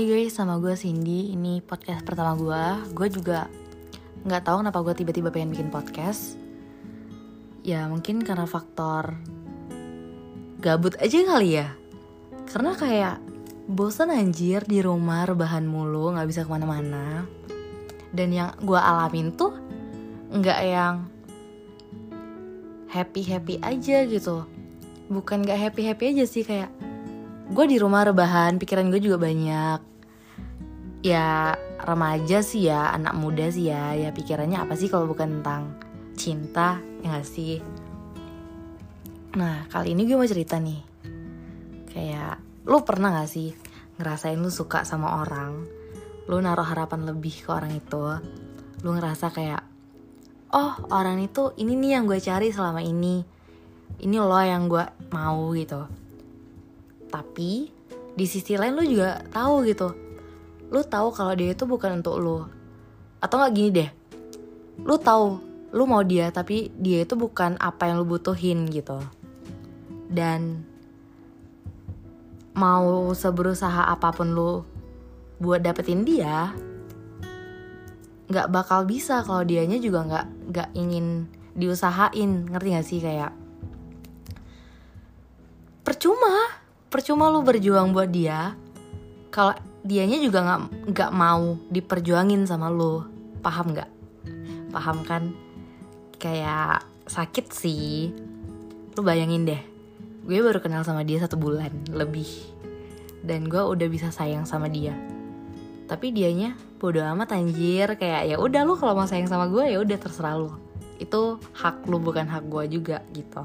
Hai guys, sama gue Cindy. Ini podcast pertama gue. Gue juga nggak tahu kenapa gue tiba-tiba pengen bikin podcast. Ya mungkin karena faktor gabut aja kali ya. Karena kayak bosan anjir di rumah rebahan mulu, nggak bisa ke mana-mana. Dan yang gue alamin tuh nggak yang happy happy aja gitu. Bukan nggak happy happy aja sih kayak gue di rumah rebahan pikiran gue juga banyak. Ya remaja sih ya anak muda sih ya. Ya pikirannya apa sih kalau bukan tentang cinta ya gak sih? Nah kali ini gue mau cerita nih. Kayak lu pernah gak sih ngerasain lu suka sama orang? Lu naruh harapan lebih ke orang itu lu ngerasa kayak oh orang itu ini nih yang gue cari selama ini. Ini lo yang gue mau gitu tapi di sisi lain lu juga tahu gitu. Lu tahu kalau dia itu bukan untuk lu. Atau nggak gini deh. Lu tahu lu mau dia tapi dia itu bukan apa yang lu butuhin gitu. Dan mau seberusaha apa pun lu buat dapetin dia nggak bakal bisa kalau dianya juga nggak nggak ingin diusahain. Ngerti gak sih? Kayak percuma percuma lu berjuang buat dia kalau dianya juga nggak nggak mau diperjuangin sama lu. Paham nggak? Paham kan? Kayak sakit sih. Lu bayangin deh gue baru kenal sama dia satu bulan lebih dan gue udah bisa sayang sama dia. Tapi dianya bodoh amat anjir. Kayak ya udah lu kalau mau sayang sama gue ya udah terserah lu. Itu hak lu bukan hak gue juga gitu.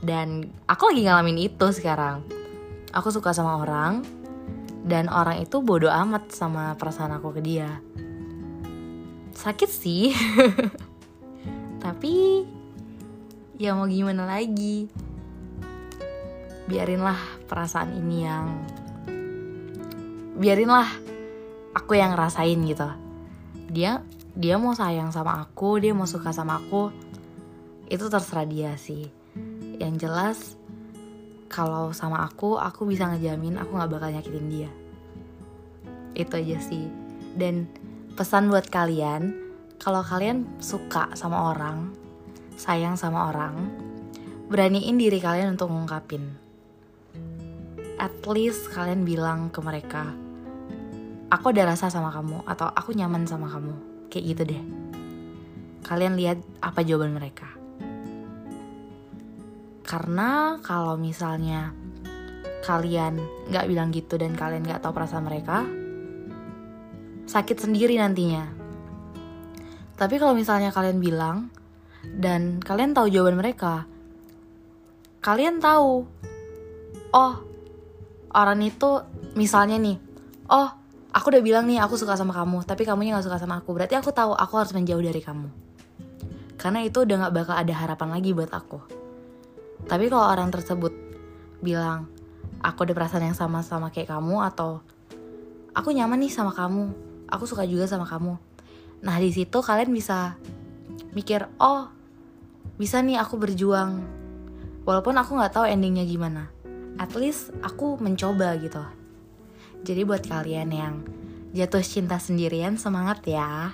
Dan aku lagi ngalamin itu sekarang aku suka sama orang dan orang itu bodoh amat sama perasaan aku ke dia. Sakit sih. Tapi ya mau gimana lagi? Biarinlah perasaan ini yang biarinlah aku yang ngerasain gitu. Dia dia mau sayang sama aku dia mau suka sama aku. Itu terserah dia sih. Yang jelas kalau sama aku aku bisa ngejamin aku nggak bakal nyakitin dia. Itu aja sih. Dan pesan buat kalian kalau kalian suka sama orang sayang sama orang beraniin diri kalian untuk ngungkapin. At least kalian bilang ke mereka aku ada rasa sama kamu atau aku nyaman sama kamu. Kayak gitu deh. Kalian lihat apa jawaban mereka karena kalau misalnya kalian nggak bilang gitu dan kalian nggak tahu perasaan mereka, sakit sendiri nantinya. Tapi kalau misalnya kalian bilang dan kalian tahu jawaban mereka, kalian tahu, oh orang itu misalnya nih, oh aku udah bilang nih aku suka sama kamu, tapi kamunya nggak suka sama aku, berarti aku tahu aku harus menjauh dari kamu. Karena itu udah nggak bakal ada harapan lagi buat aku tapi kalau orang tersebut bilang, aku ada perasaan yang sama sama kayak kamu atau aku nyaman nih sama kamu, aku suka juga sama kamu. Nah di situ kalian bisa mikir, oh bisa nih aku berjuang, walaupun aku nggak tahu endingnya gimana. At least aku mencoba gitu. Jadi buat kalian yang jatuh cinta sendirian semangat ya.